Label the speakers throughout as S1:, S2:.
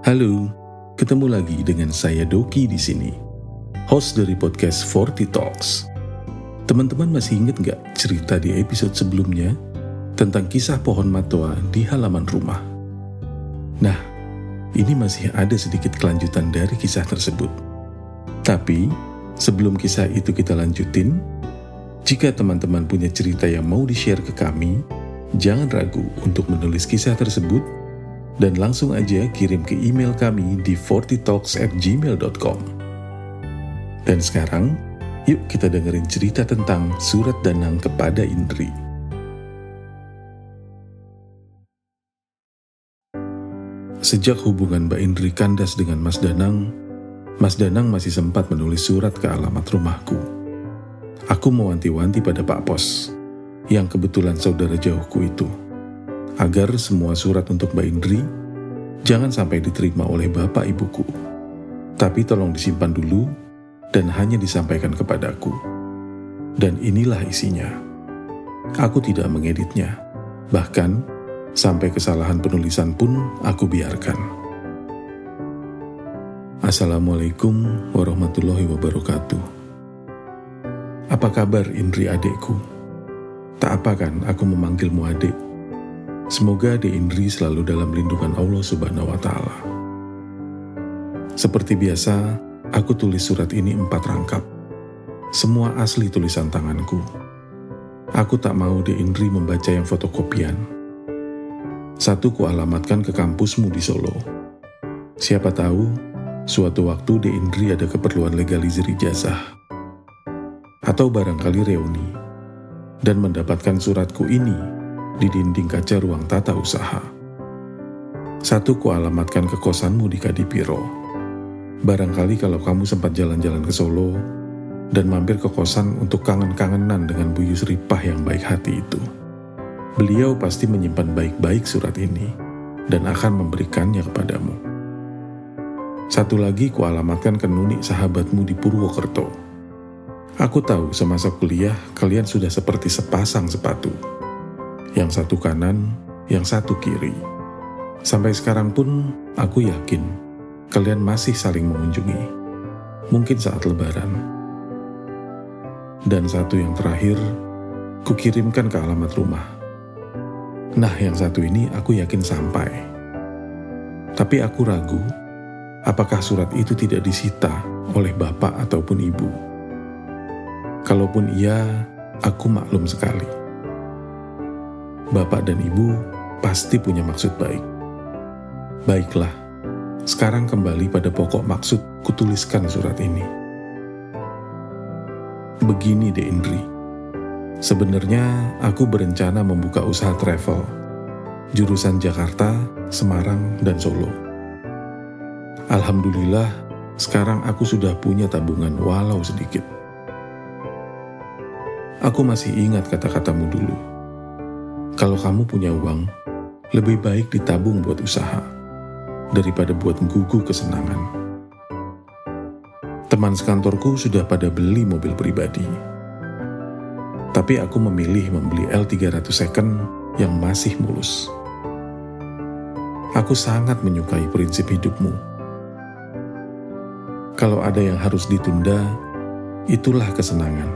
S1: Halo, ketemu lagi dengan saya Doki di sini, host dari podcast Forty Talks. Teman-teman masih ingat nggak cerita di episode sebelumnya tentang kisah pohon matua di halaman rumah? Nah, ini masih ada sedikit kelanjutan dari kisah tersebut. Tapi, sebelum kisah itu kita lanjutin, jika teman-teman punya cerita yang mau di-share ke kami, jangan ragu untuk menulis kisah tersebut dan langsung aja kirim ke email kami di fortitalks@gmail.com. Dan sekarang, yuk kita dengerin cerita tentang surat Danang kepada Indri. Sejak hubungan Mbak Indri kandas dengan Mas Danang, Mas Danang masih sempat menulis surat ke alamat rumahku. Aku mewanti-wanti pada Pak Pos, yang kebetulan saudara jauhku itu agar semua surat untuk Mbak Indri jangan sampai diterima oleh bapak ibuku. Tapi tolong disimpan dulu dan hanya disampaikan kepadaku. Dan inilah isinya. Aku tidak mengeditnya. Bahkan, sampai kesalahan penulisan pun aku biarkan. Assalamualaikum warahmatullahi wabarakatuh. Apa kabar Indri adekku? Tak apa kan aku memanggilmu adik? Semoga De Indri selalu dalam lindungan Allah Subhanahu wa Ta'ala. Seperti biasa, aku tulis surat ini empat rangkap. Semua asli tulisan tanganku. Aku tak mau De Indri membaca yang fotokopian. Satu kualamatkan ke kampusmu di Solo. Siapa tahu, suatu waktu De Indri ada keperluan legalisir ijazah. Atau barangkali reuni. Dan mendapatkan suratku ini di dinding kaca ruang tata usaha. Satu kualamatkan ke kosanmu di Kadipiro. Barangkali kalau kamu sempat jalan-jalan ke Solo dan mampir ke kosan untuk kangen-kangenan dengan Bu Yusripah yang baik hati itu. Beliau pasti menyimpan baik-baik surat ini dan akan memberikannya kepadamu. Satu lagi kualamatkan ke Nuni sahabatmu di Purwokerto. Aku tahu semasa kuliah kalian sudah seperti sepasang sepatu yang satu kanan, yang satu kiri. Sampai sekarang pun aku yakin kalian masih saling mengunjungi. Mungkin saat lebaran. Dan satu yang terakhir, kukirimkan ke alamat rumah. Nah, yang satu ini aku yakin sampai. Tapi aku ragu, apakah surat itu tidak disita oleh bapak ataupun ibu. Kalaupun iya, aku maklum sekali bapak dan ibu pasti punya maksud baik. Baiklah, sekarang kembali pada pokok maksud kutuliskan surat ini. Begini De Indri, sebenarnya aku berencana membuka usaha travel, jurusan Jakarta, Semarang, dan Solo. Alhamdulillah, sekarang aku sudah punya tabungan walau sedikit. Aku masih ingat kata-katamu dulu kalau kamu punya uang, lebih baik ditabung buat usaha daripada buat gugu kesenangan. Teman sekantorku sudah pada beli mobil pribadi. Tapi aku memilih membeli L300 second yang masih mulus. Aku sangat menyukai prinsip hidupmu. Kalau ada yang harus ditunda, itulah kesenangan.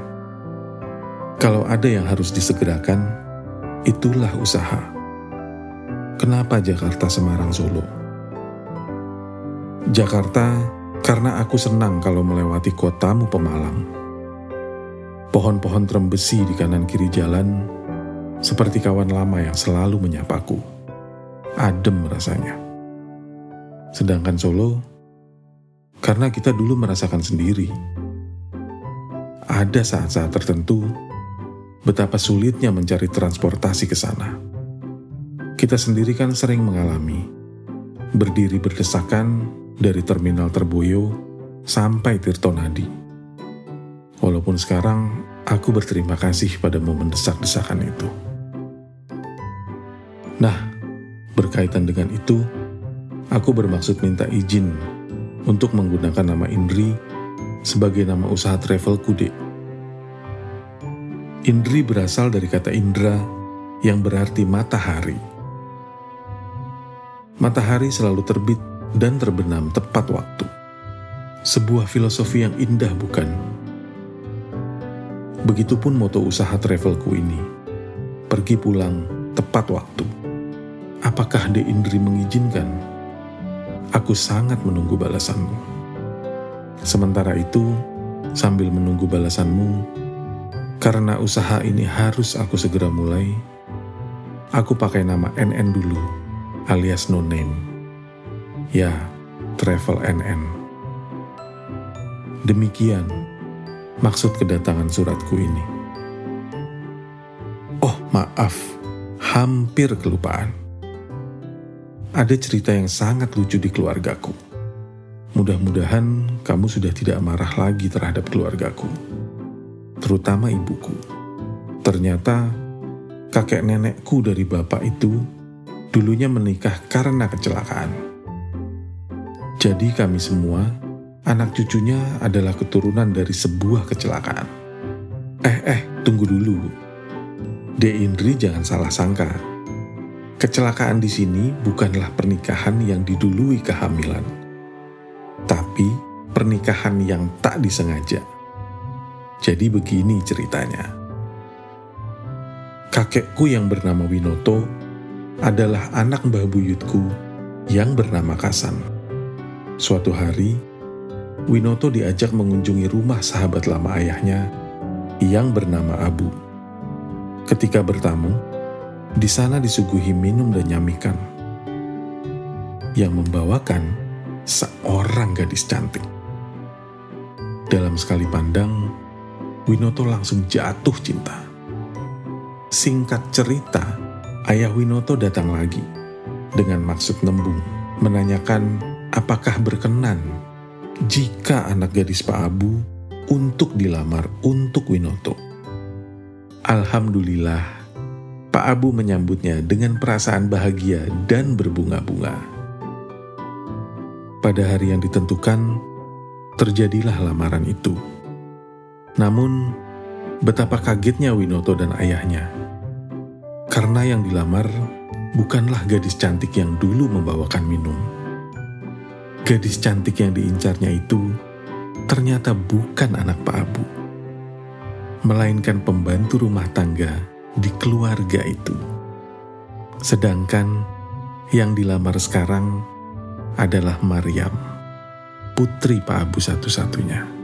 S1: Kalau ada yang harus disegerakan, itulah usaha. Kenapa Jakarta, Semarang, Solo? Jakarta karena aku senang kalau melewati kotamu Pemalang. Pohon-pohon trembesi di kanan kiri jalan seperti kawan lama yang selalu menyapaku. Adem rasanya. Sedangkan Solo, karena kita dulu merasakan sendiri. Ada saat-saat tertentu betapa sulitnya mencari transportasi ke sana. Kita sendiri kan sering mengalami berdiri berdesakan dari terminal Terboyo sampai Tirtonadi. Walaupun sekarang aku berterima kasih pada momen desak-desakan itu. Nah, berkaitan dengan itu, aku bermaksud minta izin untuk menggunakan nama Indri sebagai nama usaha travel kude Indri berasal dari kata Indra yang berarti matahari. Matahari selalu terbit dan terbenam tepat waktu. Sebuah filosofi yang indah bukan? Begitupun moto usaha travelku ini. Pergi pulang tepat waktu. Apakah De Indri mengizinkan? Aku sangat menunggu balasanmu. Sementara itu, sambil menunggu balasanmu, karena usaha ini harus aku segera mulai, aku pakai nama NN dulu, alias no name. Ya, Travel NN. Demikian maksud kedatangan suratku ini. Oh, maaf, hampir kelupaan. Ada cerita yang sangat lucu di keluargaku. Mudah-mudahan kamu sudah tidak marah lagi terhadap keluargaku, terutama ibuku. Ternyata kakek nenekku dari bapak itu dulunya menikah karena kecelakaan. Jadi kami semua anak cucunya adalah keturunan dari sebuah kecelakaan. Eh, eh, tunggu dulu. De Indri jangan salah sangka. Kecelakaan di sini bukanlah pernikahan yang didului kehamilan, tapi pernikahan yang tak disengaja. Jadi begini ceritanya. Kakekku yang bernama Winoto adalah anak mbah buyutku yang bernama Kasan. Suatu hari, Winoto diajak mengunjungi rumah sahabat lama ayahnya yang bernama Abu. Ketika bertamu, di sana disuguhi minum dan nyamikan. Yang membawakan seorang gadis cantik. Dalam sekali pandang, Winoto langsung jatuh cinta. Singkat cerita, ayah Winoto datang lagi dengan maksud nembung, menanyakan apakah berkenan jika anak gadis Pak Abu untuk dilamar untuk Winoto. Alhamdulillah, Pak Abu menyambutnya dengan perasaan bahagia dan berbunga-bunga. Pada hari yang ditentukan, terjadilah lamaran itu. Namun, betapa kagetnya Winoto dan ayahnya. Karena yang dilamar bukanlah gadis cantik yang dulu membawakan minum Gadis cantik yang diincarnya itu ternyata bukan anak Pak Abu, melainkan pembantu rumah tangga di keluarga itu. Sedangkan yang dilamar sekarang adalah Maryam, putri Pak Abu satu-satunya.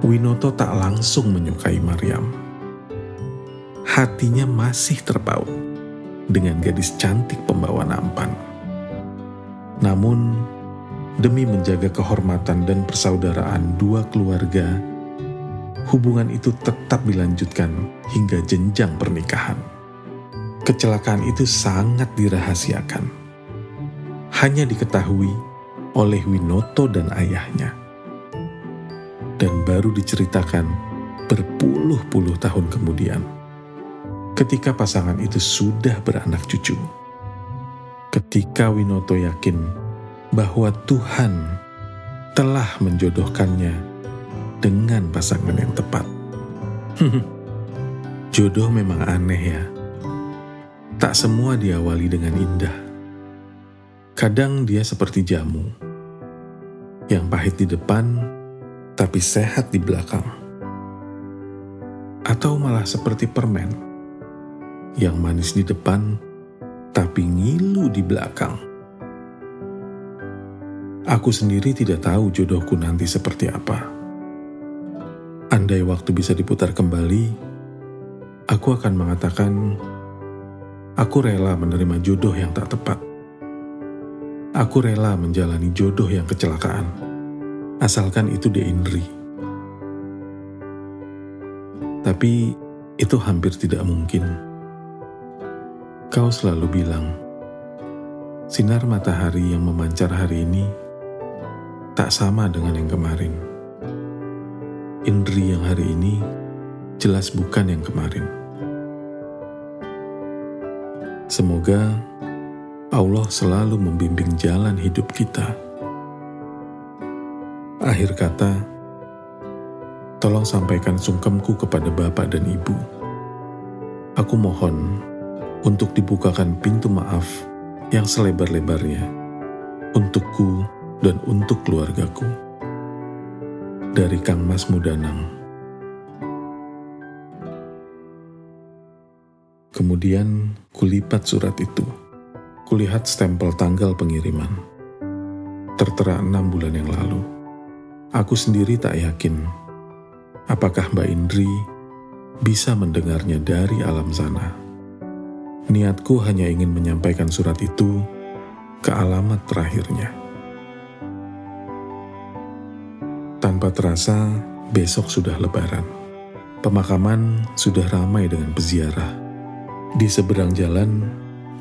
S1: Winoto tak langsung menyukai Maryam. Hatinya masih terpaut dengan gadis cantik pembawa nampan namun, demi menjaga kehormatan dan persaudaraan dua keluarga, hubungan itu tetap dilanjutkan hingga jenjang pernikahan. Kecelakaan itu sangat dirahasiakan. Hanya diketahui oleh Winoto dan ayahnya. Dan baru diceritakan berpuluh-puluh tahun kemudian ketika pasangan itu sudah beranak cucu ketika Winoto yakin bahwa Tuhan telah menjodohkannya dengan pasangan yang tepat. Jodoh memang aneh ya. Tak semua diawali dengan indah. Kadang dia seperti jamu, yang pahit di depan tapi sehat di belakang. Atau malah seperti permen, yang manis di depan tapi ngilu di belakang. Aku sendiri tidak tahu jodohku nanti seperti apa. Andai waktu bisa diputar kembali, aku akan mengatakan, aku rela menerima jodoh yang tak tepat. Aku rela menjalani jodoh yang kecelakaan, asalkan itu De Indri. Tapi itu hampir tidak mungkin. Kau selalu bilang, sinar matahari yang memancar hari ini tak sama dengan yang kemarin. Indri yang hari ini jelas bukan yang kemarin. Semoga Allah selalu membimbing jalan hidup kita. Akhir kata, tolong sampaikan sungkemku kepada bapak dan ibu. Aku mohon untuk dibukakan pintu maaf yang selebar-lebarnya untukku dan untuk keluargaku. Dari Kang Mas Mudanang. Kemudian kulipat surat itu. Kulihat stempel tanggal pengiriman. Tertera enam bulan yang lalu. Aku sendiri tak yakin apakah Mbak Indri bisa mendengarnya dari alam sana. Niatku hanya ingin menyampaikan surat itu ke alamat terakhirnya. Tanpa terasa, besok sudah lebaran. Pemakaman sudah ramai dengan peziarah. Di seberang jalan,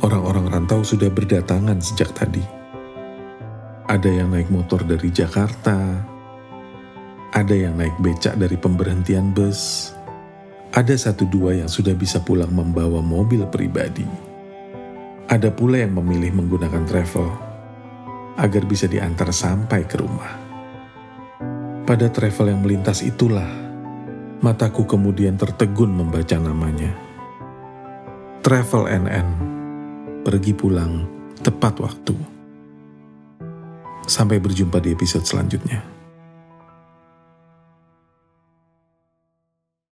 S1: orang-orang rantau sudah berdatangan sejak tadi. Ada yang naik motor dari Jakarta, ada yang naik becak dari pemberhentian bus, ada satu dua yang sudah bisa pulang membawa mobil pribadi. Ada pula yang memilih menggunakan travel agar bisa diantar sampai ke rumah. Pada travel yang melintas itulah, mataku kemudian tertegun membaca namanya. Travel NN, pergi pulang tepat waktu. Sampai berjumpa di episode selanjutnya.